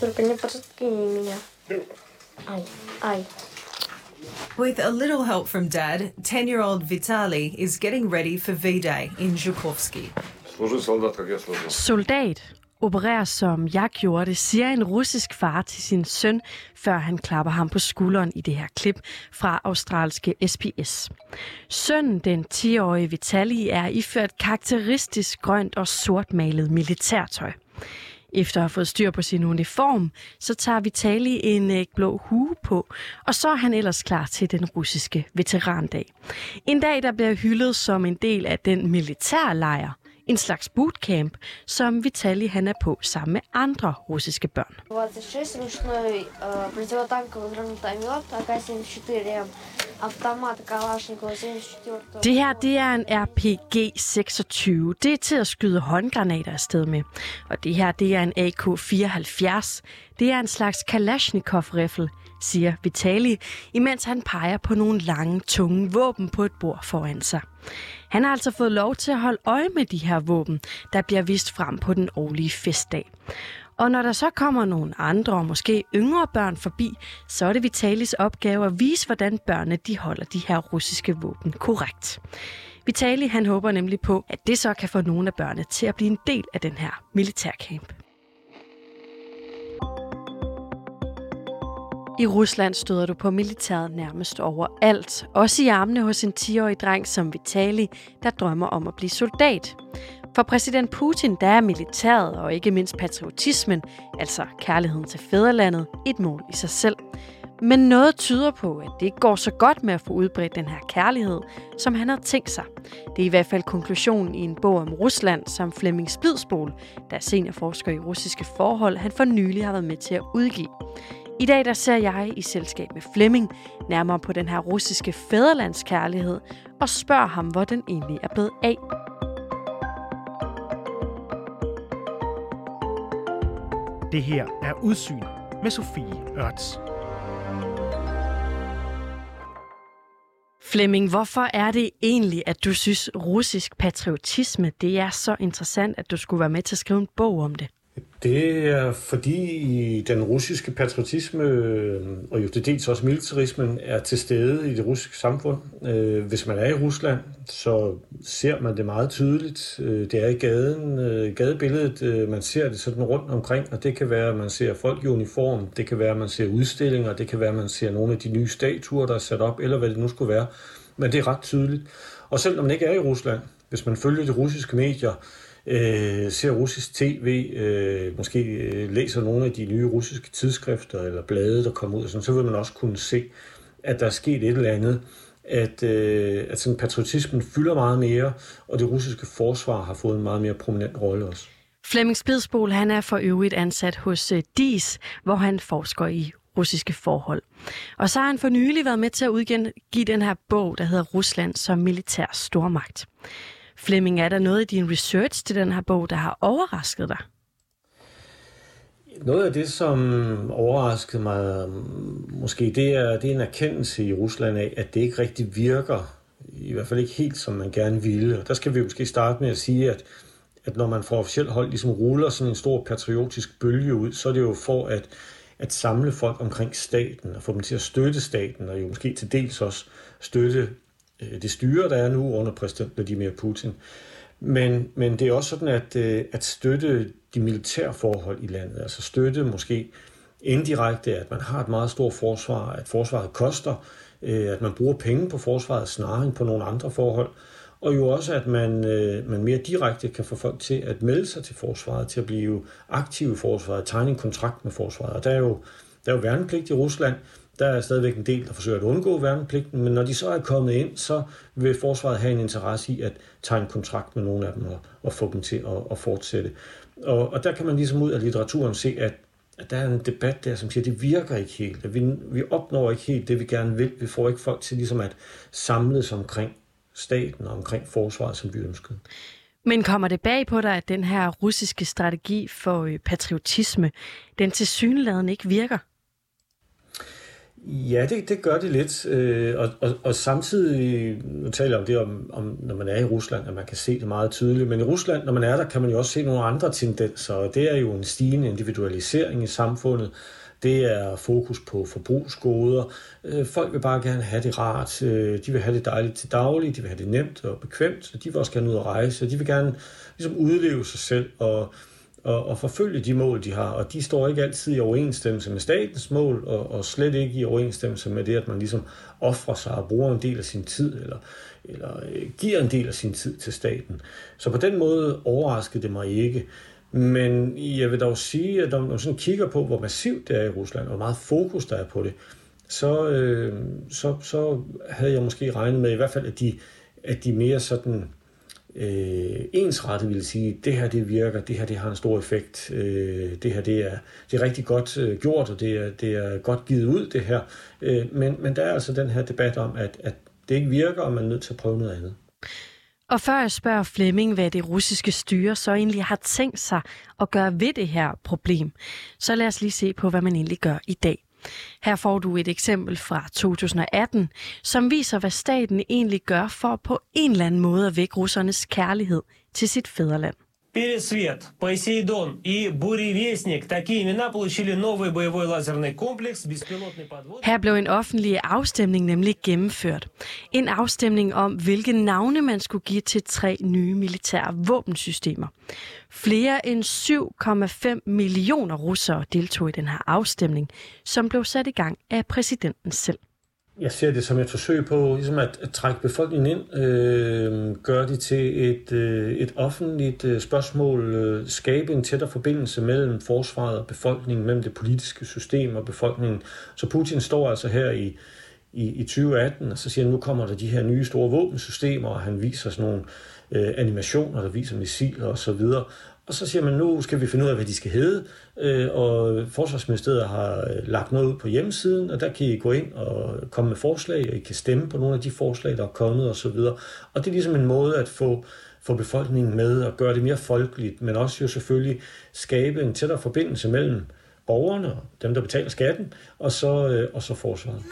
Только не подкини меня. Ай, ай. With a little help from dad, 10 year old Vitali is getting ready for V Day in Zhukovsky. Служи, солдат, как я служил. Soldat opererer som jeg gjorde det, siger en russisk far til sin søn, før han klapper ham på skulderen i det her klip fra australske SBS. Sønnen, den 10-årige Vitali, er iført karakteristisk grønt og sortmalet militærtøj. Efter at have fået styr på sin uniform, så tager Vitali en øh, blå hue på, og så er han ellers klar til den russiske veterandag. En dag, der bliver hyldet som en del af den militærlejr, en slags bootcamp, som Vitali han er på sammen med andre russiske børn. 26 ручной э, противотанковый гранатомет АК-74, автомат Калашникова 74 det her, det er en RPG-26. Det er til at skyde håndgranater afsted med. Og det her, det er en AK-74. Det er en slags Kalashnikov-riffel, siger Vitali, imens han peger på nogle lange, tunge våben på et bord foran sig. Han har altså fået lov til at holde øje med de her våben, der bliver vist frem på den årlige festdag. Og når der så kommer nogle andre og måske yngre børn forbi, så er det Vitalis opgave at vise, hvordan børnene de holder de her russiske våben korrekt. Vitali han håber nemlig på, at det så kan få nogle af børnene til at blive en del af den her militærcamp. I Rusland støder du på militæret nærmest overalt. Også i armene hos en 10-årig dreng som Vitali, der drømmer om at blive soldat. For præsident Putin, der er militæret og ikke mindst patriotismen, altså kærligheden til fædrelandet, et mål i sig selv. Men noget tyder på, at det ikke går så godt med at få udbredt den her kærlighed, som han havde tænkt sig. Det er i hvert fald konklusionen i en bog om Rusland, som Flemming Splidsbol, der er seniorforsker i russiske forhold, han for nylig har været med til at udgive. I dag der ser jeg i selskab med Flemming nærmere på den her russiske fædrelandskærlighed og spørger ham, hvor den egentlig er blevet af. Det her er Udsyn med Sofie Ørts. Flemming, hvorfor er det egentlig, at du synes, russisk patriotisme det er så interessant, at du skulle være med til at skrive en bog om det? Det er fordi den russiske patriotisme, øh, og jo til dels også militarismen, er til stede i det russiske samfund. Øh, hvis man er i Rusland, så ser man det meget tydeligt. Øh, det er i gaden, gadebilledet, man ser det sådan rundt omkring, og det kan være, at man ser folk i uniform, det kan være, at man ser udstillinger, det kan være, at man ser nogle af de nye statuer, der er sat op, eller hvad det nu skulle være. Men det er ret tydeligt. Og selv når man ikke er i Rusland, hvis man følger de russiske medier, øh, ser russisk tv, øh, måske øh, læser nogle af de nye russiske tidsskrifter eller blade, der kommer ud, sådan, så vil man også kunne se, at der er sket et eller andet, at, øh, at sådan patriotismen fylder meget mere, og det russiske forsvar har fået en meget mere prominent rolle også. Flemming Spidsbol, han er for øvrigt ansat hos øh, DIS, hvor han forsker i russiske forhold. Og så har han for nylig været med til at udgive den her bog, der hedder Rusland som militær stormagt. Flemming, er der noget i din research til den her bog, der har overrasket dig? Noget af det, som overraskede mig, måske det er, det er en erkendelse i Rusland af, at det ikke rigtig virker, i hvert fald ikke helt, som man gerne ville. Og der skal vi måske starte med at sige, at, at når man fra officielt hold ligesom ruller sådan en stor patriotisk bølge ud, så er det jo for at, at samle folk omkring staten og få dem til at støtte staten, og jo måske til dels også støtte Øh, det styre, der er nu under præsident Vladimir Putin. Men, men det er også sådan, at, øh, at støtte de militære forhold i landet, altså støtte måske indirekte, at man har et meget stort forsvar, at forsvaret koster, øh, at man bruger penge på forsvaret snarere end på nogle andre forhold, og jo også, at man, man mere direkte kan få folk til at melde sig til forsvaret, til at blive aktive i forsvaret, tegne en kontrakt med forsvaret. Og der er jo, der er jo værnepligt i Rusland, der er stadigvæk en del, der forsøger at undgå værnepligten, men når de så er kommet ind, så vil forsvaret have en interesse i at tegne kontrakt med nogle af dem og, og få dem til at, at fortsætte. Og, og der kan man ligesom ud af litteraturen se, at, at der er en debat der, som siger, at det virker ikke helt. At vi, vi opnår ikke helt det, vi gerne vil. Vi får ikke folk til ligesom at samles omkring staten og omkring forsvaret, som vi ønskede. Men kommer det bag på dig, at den her russiske strategi for øh, patriotisme, den til ikke virker? Ja, det, det gør det lidt. Øh, og, og, og samtidig, nu taler jeg om det, om, om, når man er i Rusland, at man kan se det meget tydeligt. Men i Rusland, når man er der, kan man jo også se nogle andre tendenser. Og det er jo en stigende individualisering i samfundet. Det er fokus på forbrugsgoder. Øh, folk vil bare gerne have det rart. Øh, de vil have det dejligt til daglig. De vil have det nemt og bekvemt. De vil også gerne ud og rejse. De vil gerne ligesom udleve sig selv og og, og forfølge de mål, de har. Og de står ikke altid i overensstemmelse med statens mål, og, og slet ikke i overensstemmelse med det, at man ligesom offrer sig og bruger en del af sin tid, eller, eller øh, giver en del af sin tid til staten. Så på den måde overraskede det mig ikke. Men jeg vil dog sige, at når man sådan kigger på, hvor massivt det er i Rusland, og hvor meget fokus der er på det, så, øh, så, så havde jeg måske regnet med i hvert fald, at de, at de mere sådan øh, ensrettet ville sige, det her det virker, det her det har en stor effekt, øh, det her det er, det er rigtig godt øh, gjort, og det er, det er godt givet ud det her. Øh, men, men der er altså den her debat om, at, at det ikke virker, og man er nødt til at prøve noget andet. Og før jeg spørger Flemming, hvad det russiske styre så egentlig har tænkt sig at gøre ved det her problem, så lad os lige se på, hvad man egentlig gør i dag. Her får du et eksempel fra 2018, som viser, hvad staten egentlig gør for på en eller anden måde at vække russernes kærlighed til sit fædreland. Пересвет, Посейдон и Буревестник. Такие имена получили новый боевой лазерный комплекс, беспилотный подвод. Her blev en offentlig afstemning nemlig gennemført. En afstemning om, hvilke navne man skulle give til tre nye militære våbensystemer. Flere end 7,5 millioner russere deltog i den her afstemning, som blev sat i gang af præsidenten selv jeg ser det som et forsøg på ligesom at, at trække befolkningen ind, øh, gøre det til et, øh, et offentligt øh, spørgsmål, øh, skabe en tættere forbindelse mellem forsvaret og befolkningen, mellem det politiske system og befolkningen. Så Putin står altså her i, i, i 2018, og så siger han, nu kommer der de her nye store våbensystemer, og han viser sådan nogle øh, animationer, der viser missiler og så videre. Og så siger man, nu skal vi finde ud af, hvad de skal hedde. Øh, og Forsvarsministeriet har øh, lagt noget ud på hjemmesiden, og der kan I gå ind og komme med forslag, og I kan stemme på nogle af de forslag, der er kommet osv. Og, og det er ligesom en måde at få, få befolkningen med og gøre det mere folkeligt, men også jo selvfølgelig skabe en tættere forbindelse mellem øh, borgerne, dem der betaler skatten, og så, øh, og så forsvaret.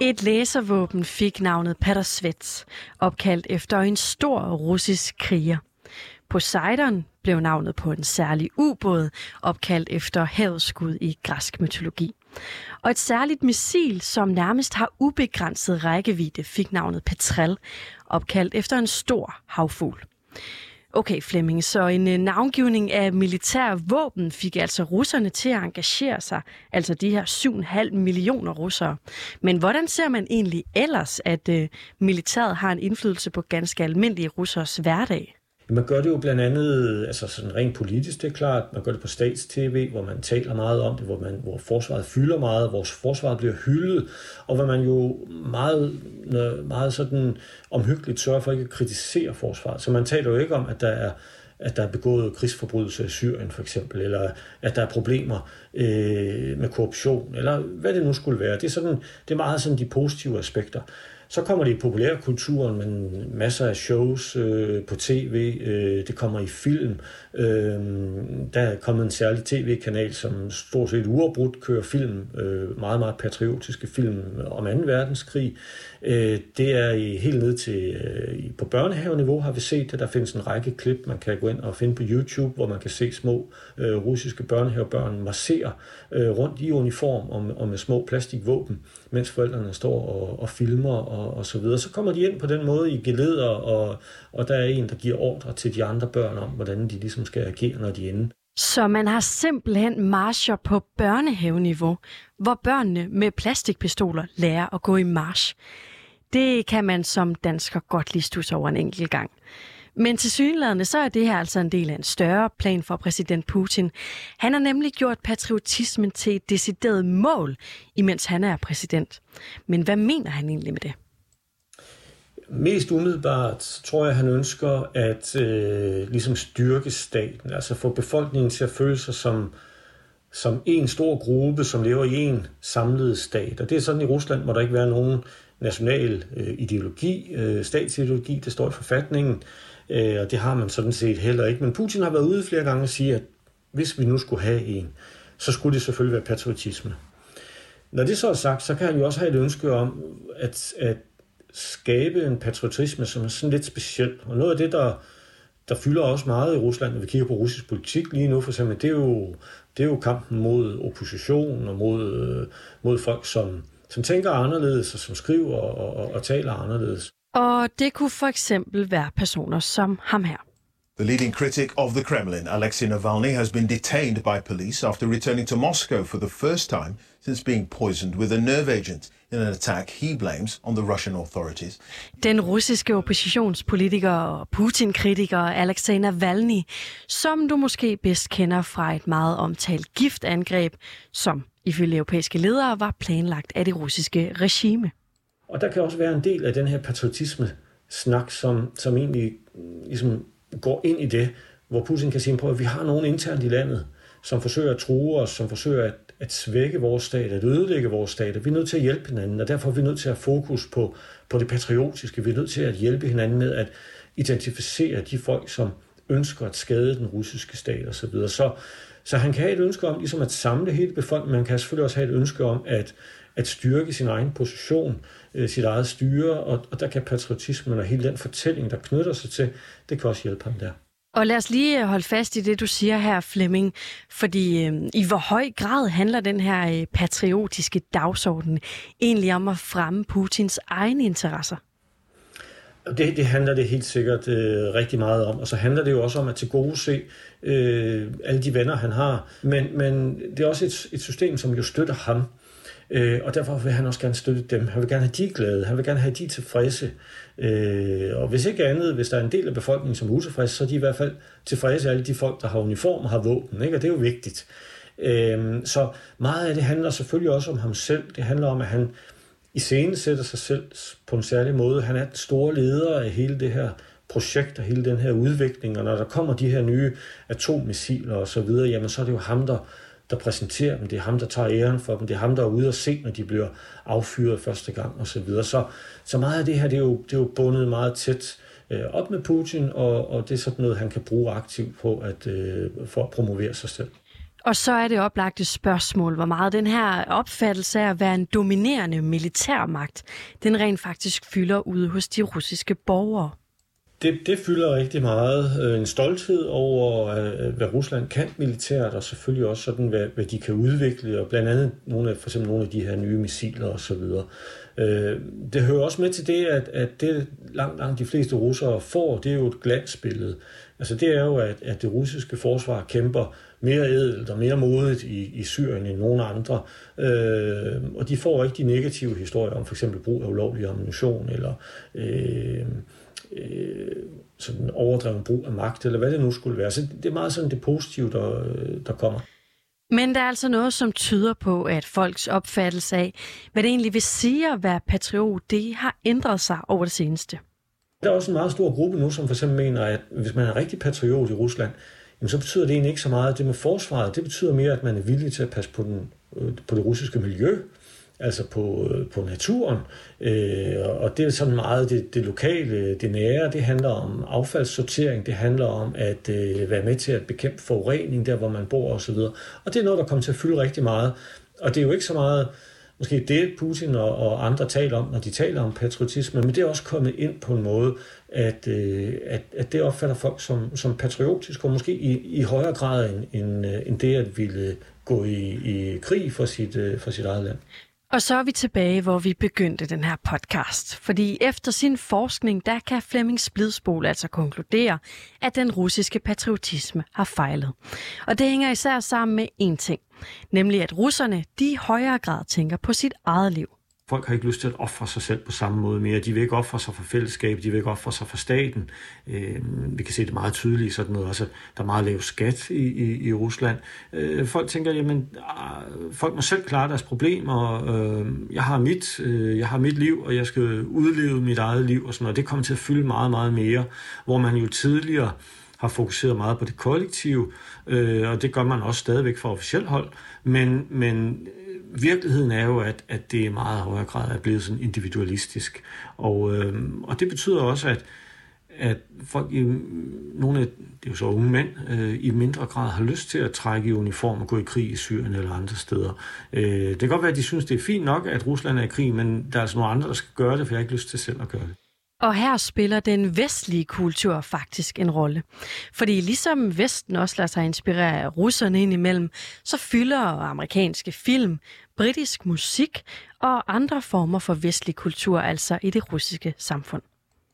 Et laservåben fik navnet Patersvets, opkaldt efter en stor russisk kriger. Poseidon blev navnet på en særlig ubåd, opkaldt efter havskud i græsk mytologi. Og et særligt missil, som nærmest har ubegrænset rækkevidde, fik navnet Petrel, opkaldt efter en stor havfugl. Okay, Flemming, så en øh, navngivning af militær våben fik altså russerne til at engagere sig, altså de her 7,5 millioner russere. Men hvordan ser man egentlig ellers, at øh, militæret har en indflydelse på ganske almindelige russers hverdag? Man gør det jo blandt andet altså sådan rent politisk, det er klart. Man gør det på stats-tv, hvor man taler meget om det, hvor, man, hvor forsvaret fylder meget, hvor forsvaret bliver hyldet, og hvor man jo meget, meget sådan omhyggeligt sørger for ikke at kritisere forsvaret. Så man taler jo ikke om, at der er at der er begået krigsforbrydelser i Syrien for eksempel, eller at der er problemer øh, med korruption, eller hvad det nu skulle være. Det er, sådan, det er meget sådan de positive aspekter. Så kommer det i populærkulturen, men masser af shows øh, på tv, øh, det kommer i film. Øh, der er kommet en særlig tv-kanal, som stort set uafbrudt kører film, øh, meget, meget patriotiske film om 2. verdenskrig. Øh, det er i, helt ned til øh, på børnehaveniveau har vi set det. Der findes en række klip, man kan gå ind og finde på YouTube, hvor man kan se små øh, russiske børnehavebørn massere øh, rundt i uniform og, og med små plastikvåben, mens forældrene står og, og filmer og, og så videre. Så kommer de ind på den måde i geleder, og, og der er en, der giver ordre til de andre børn om, hvordan de ligesom skal agere, når de er inde. Så man har simpelthen marcher på børnehaveniveau, hvor børnene med plastikpistoler lærer at gå i march. Det kan man som dansker godt lige stusse over en enkelt gang. Men til synlædende så er det her altså en del af en større plan for præsident Putin. Han har nemlig gjort patriotismen til et decideret mål, imens han er præsident. Men hvad mener han egentlig med det? Mest umiddelbart tror jeg, han ønsker at øh, ligesom styrke staten, altså få befolkningen til at føle sig som, som en stor gruppe, som lever i en samlet stat. Og det er sådan i Rusland, hvor der ikke være nogen national øh, ideologi, øh, statsideologi, det står i forfatningen, øh, og det har man sådan set heller ikke. Men Putin har været ude flere gange og sige, at hvis vi nu skulle have en, så skulle det selvfølgelig være patriotisme. Når det så er sagt, så kan han jo også have et ønske om at, at skabe en patriotisme, som er sådan lidt speciel. Og noget af det, der, der fylder også meget i Rusland, når vi kigger på russisk politik lige nu, for eksempel, det er jo, det er jo kampen mod opposition og mod, øh, mod folk, som, som tænker anderledes og som skriver og, og, og taler anderledes. Og det kunne for eksempel være personer som ham her. The leading critic of the Kremlin, Alexei Navalny, has been detained by police after returning to Moscow for the first time since being poisoned with a nerve agent in an attack he blames on the Russian authorities. Den russiske oppositionspolitiker og Putin-kritiker Alexei Navalny, som du måske bedst kender fra et meget omtalt giftangreb, som ifølge europæiske ledere var planlagt af det russiske regime. Og der kan også være en del af den her patriotisme-snak, som, som egentlig ligesom går ind i det, hvor Putin kan sige på, at vi har nogen internt i landet, som forsøger at true os, som forsøger at, at svække vores stat, at ødelægge vores stat. Vi er nødt til at hjælpe hinanden, og derfor er vi nødt til at have fokus på, på det patriotiske. Vi er nødt til at hjælpe hinanden med at identificere de folk, som ønsker at skade den russiske stat osv. Så, så, så han kan have et ønske om ligesom at samle hele befolkningen, men han kan selvfølgelig også have et ønske om at, at styrke sin egen position, øh, sit eget styre, og, og der kan patriotismen og hele den fortælling, der knytter sig til, det kan også hjælpe ham der. Og lad os lige holde fast i det, du siger her, Flemming. Fordi øh, i hvor høj grad handler den her øh, patriotiske dagsorden egentlig om at fremme Putins egne interesser? Det, det handler det helt sikkert øh, rigtig meget om. Og så handler det jo også om at til gode se øh, alle de venner, han har. Men, men det er også et, et system, som jo støtter ham. Øh, og derfor vil han også gerne støtte dem. Han vil gerne have de glade, han vil gerne have de tilfredse. Øh, og hvis ikke andet, hvis der er en del af befolkningen, som er utilfredse, så er de i hvert fald tilfredse alle de folk, der har uniform og har våben. Ikke? Og det er jo vigtigt. Øh, så meget af det handler selvfølgelig også om ham selv. Det handler om, at han i scenen sætter sig selv på en særlig måde. Han er den store leder af hele det her projekt og hele den her udvikling, og når der kommer de her nye atommissiler og så videre, jamen så er det jo ham, der der præsenterer dem. Det er ham, der tager æren for dem. Det er ham, der er ude og se, når de bliver affyret første gang osv. Så, så, så meget af det her, det er jo, det er jo bundet meget tæt øh, op med Putin, og, og det er sådan noget, han kan bruge aktivt på at, øh, for at promovere sig selv. Og så er det oplagte spørgsmål, hvor meget den her opfattelse af at være en dominerende militærmagt, den rent faktisk fylder ude hos de russiske borgere. Det, det fylder rigtig meget. Øh, en stolthed over, øh, øh, hvad Rusland kan militært, og selvfølgelig også sådan, hvad, hvad de kan udvikle, og blandt andet nogle af, for eksempel nogle af de her nye missiler osv. Øh, det hører også med til det, at, at det langt, langt de fleste russere får, det er jo et glansbillede. Altså det er jo, at, at det russiske forsvar kæmper mere ædelt og mere modigt i, i Syrien end nogen andre. Øh, og de får ikke de negative historier om for eksempel brug af ulovlig ammunition eller øh, øh, sådan overdreven brug af magt, eller hvad det nu skulle være. Så det er meget sådan det positive, der, der kommer. Men der er altså noget, som tyder på, at folks opfattelse af, hvad det egentlig vil sige at være patriot, det har ændret sig over det seneste. Der er også en meget stor gruppe nu, som for eksempel mener, at hvis man er rigtig patriot i Rusland, jamen så betyder det egentlig ikke så meget det med forsvaret. Det betyder mere, at man er villig til at passe på, den, øh, på det russiske miljø, altså på, øh, på naturen. Øh, og det er sådan meget det, det lokale, det nære. Det handler om affaldssortering, det handler om at øh, være med til at bekæmpe forurening der, hvor man bor osv. Og det er noget, der kommer til at fylde rigtig meget. Og det er jo ikke så meget måske det, Putin og, og andre taler om, når de taler om patriotisme, men det er også kommet ind på en måde, at, øh, at, at det opfatter folk som, som patriotisk, og måske i, i højere grad end, end, øh, end det at ville gå i, i krig for sit, øh, for sit eget land. Og så er vi tilbage, hvor vi begyndte den her podcast. Fordi efter sin forskning, der kan Flemming Splidsbol altså konkludere, at den russiske patriotisme har fejlet. Og det hænger især sammen med én ting. Nemlig at russerne, de i højere grad tænker på sit eget liv. Folk har ikke lyst til at ofre sig selv på samme måde mere. De vil ikke ofre sig for fællesskabet, de vil ikke ofre sig for staten. Øh, vi kan se det meget tydeligt sådan noget også. Der er meget lav skat i, i, i Rusland. Øh, folk tænker, jamen, øh, folk må selv klare deres problemer. Øh, jeg, har mit, øh, jeg har mit liv, og jeg skal udleve mit eget liv og sådan noget. Det kommer til at fylde meget, meget mere. Hvor man jo tidligere har fokuseret meget på det kollektive, øh, og det gør man også stadigvæk fra officielt hold. Men, men virkeligheden er jo, at, at det i meget højere grad er blevet sådan individualistisk. Og, øh, og det betyder også, at, at folk i nogle af det er jo så unge mænd, øh, i mindre grad har lyst til at trække i uniform og gå i krig i Syrien eller andre steder. Øh, det kan godt være, at de synes, det er fint nok, at Rusland er i krig, men der er altså nogle andre, der skal gøre det, for jeg har ikke lyst til selv at gøre det. Og her spiller den vestlige kultur faktisk en rolle. Fordi ligesom Vesten også lader sig inspirere af russerne indimellem, så fylder amerikanske film, britisk musik og andre former for vestlig kultur altså i det russiske samfund.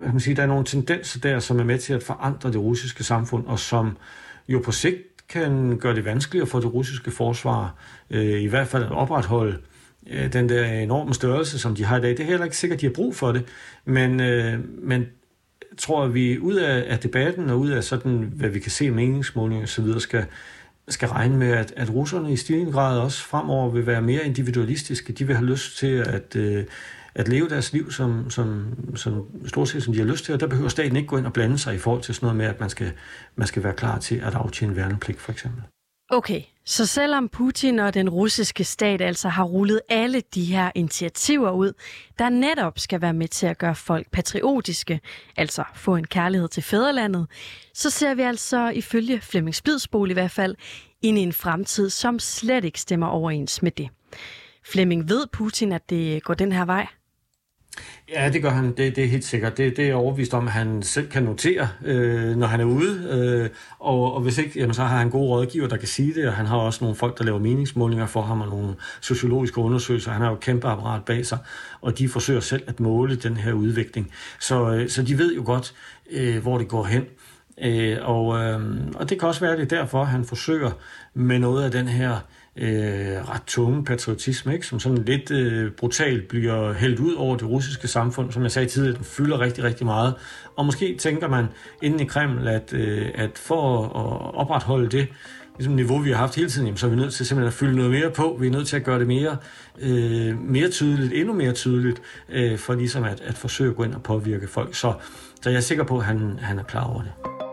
Man kan sige, der er nogle tendenser der, som er med til at forandre det russiske samfund, og som jo på sigt kan gøre det vanskeligere for det russiske forsvar, øh, i hvert fald at opretholde øh, Øh, den der enorme størrelse, som de har i dag. Det er heller ikke sikkert, at de har brug for det, men, øh, men tror at vi ud af, af debatten og ud af sådan, hvad vi kan se meningsmålinger og så videre, skal, skal regne med, at, at russerne i stigende grad også fremover vil være mere individualistiske. De vil have lyst til at, øh, at leve deres liv som, som, som stort set som de har lyst til, og der behøver staten ikke gå ind og blande sig i forhold til sådan noget med, at man skal, man skal være klar til at aftjene værnepligt for eksempel. Okay, så selvom Putin og den russiske stat altså har rullet alle de her initiativer ud, der netop skal være med til at gøre folk patriotiske, altså få en kærlighed til fædrelandet, så ser vi altså ifølge Flemming Splidsbol i hvert fald ind i en fremtid, som slet ikke stemmer overens med det. Flemming, ved Putin, at det går den her vej? Ja, det gør han. Det, det er helt sikkert. Det, det er jeg overbevist om, at han selv kan notere, øh, når han er ude. Øh, og, og hvis ikke, jamen, så har han gode rådgiver, der kan sige det, og han har også nogle folk, der laver meningsmålinger for ham, og nogle sociologiske undersøgelser. Han har jo et kæmpe apparat bag sig, og de forsøger selv at måle den her udvikling. Så, øh, så de ved jo godt, øh, hvor det går hen. Øh, og, øh, og det kan også være, det er derfor, han forsøger med noget af den her øh, ret tunge patriotisme, ikke? som sådan lidt øh, brutalt bliver hældt ud over det russiske samfund. Som jeg sagde tidligere, den fylder rigtig, rigtig meget. Og måske tænker man inden i Kreml, at, øh, at for at opretholde det ligesom niveau, vi har haft hele tiden, jamen, så er vi nødt til simpelthen at fylde noget mere på. Vi er nødt til at gøre det mere, øh, mere tydeligt, endnu mere tydeligt, øh, for ligesom at, at forsøge at gå ind og påvirke folk. Så, så jeg er sikker på, at han, han er klar over det.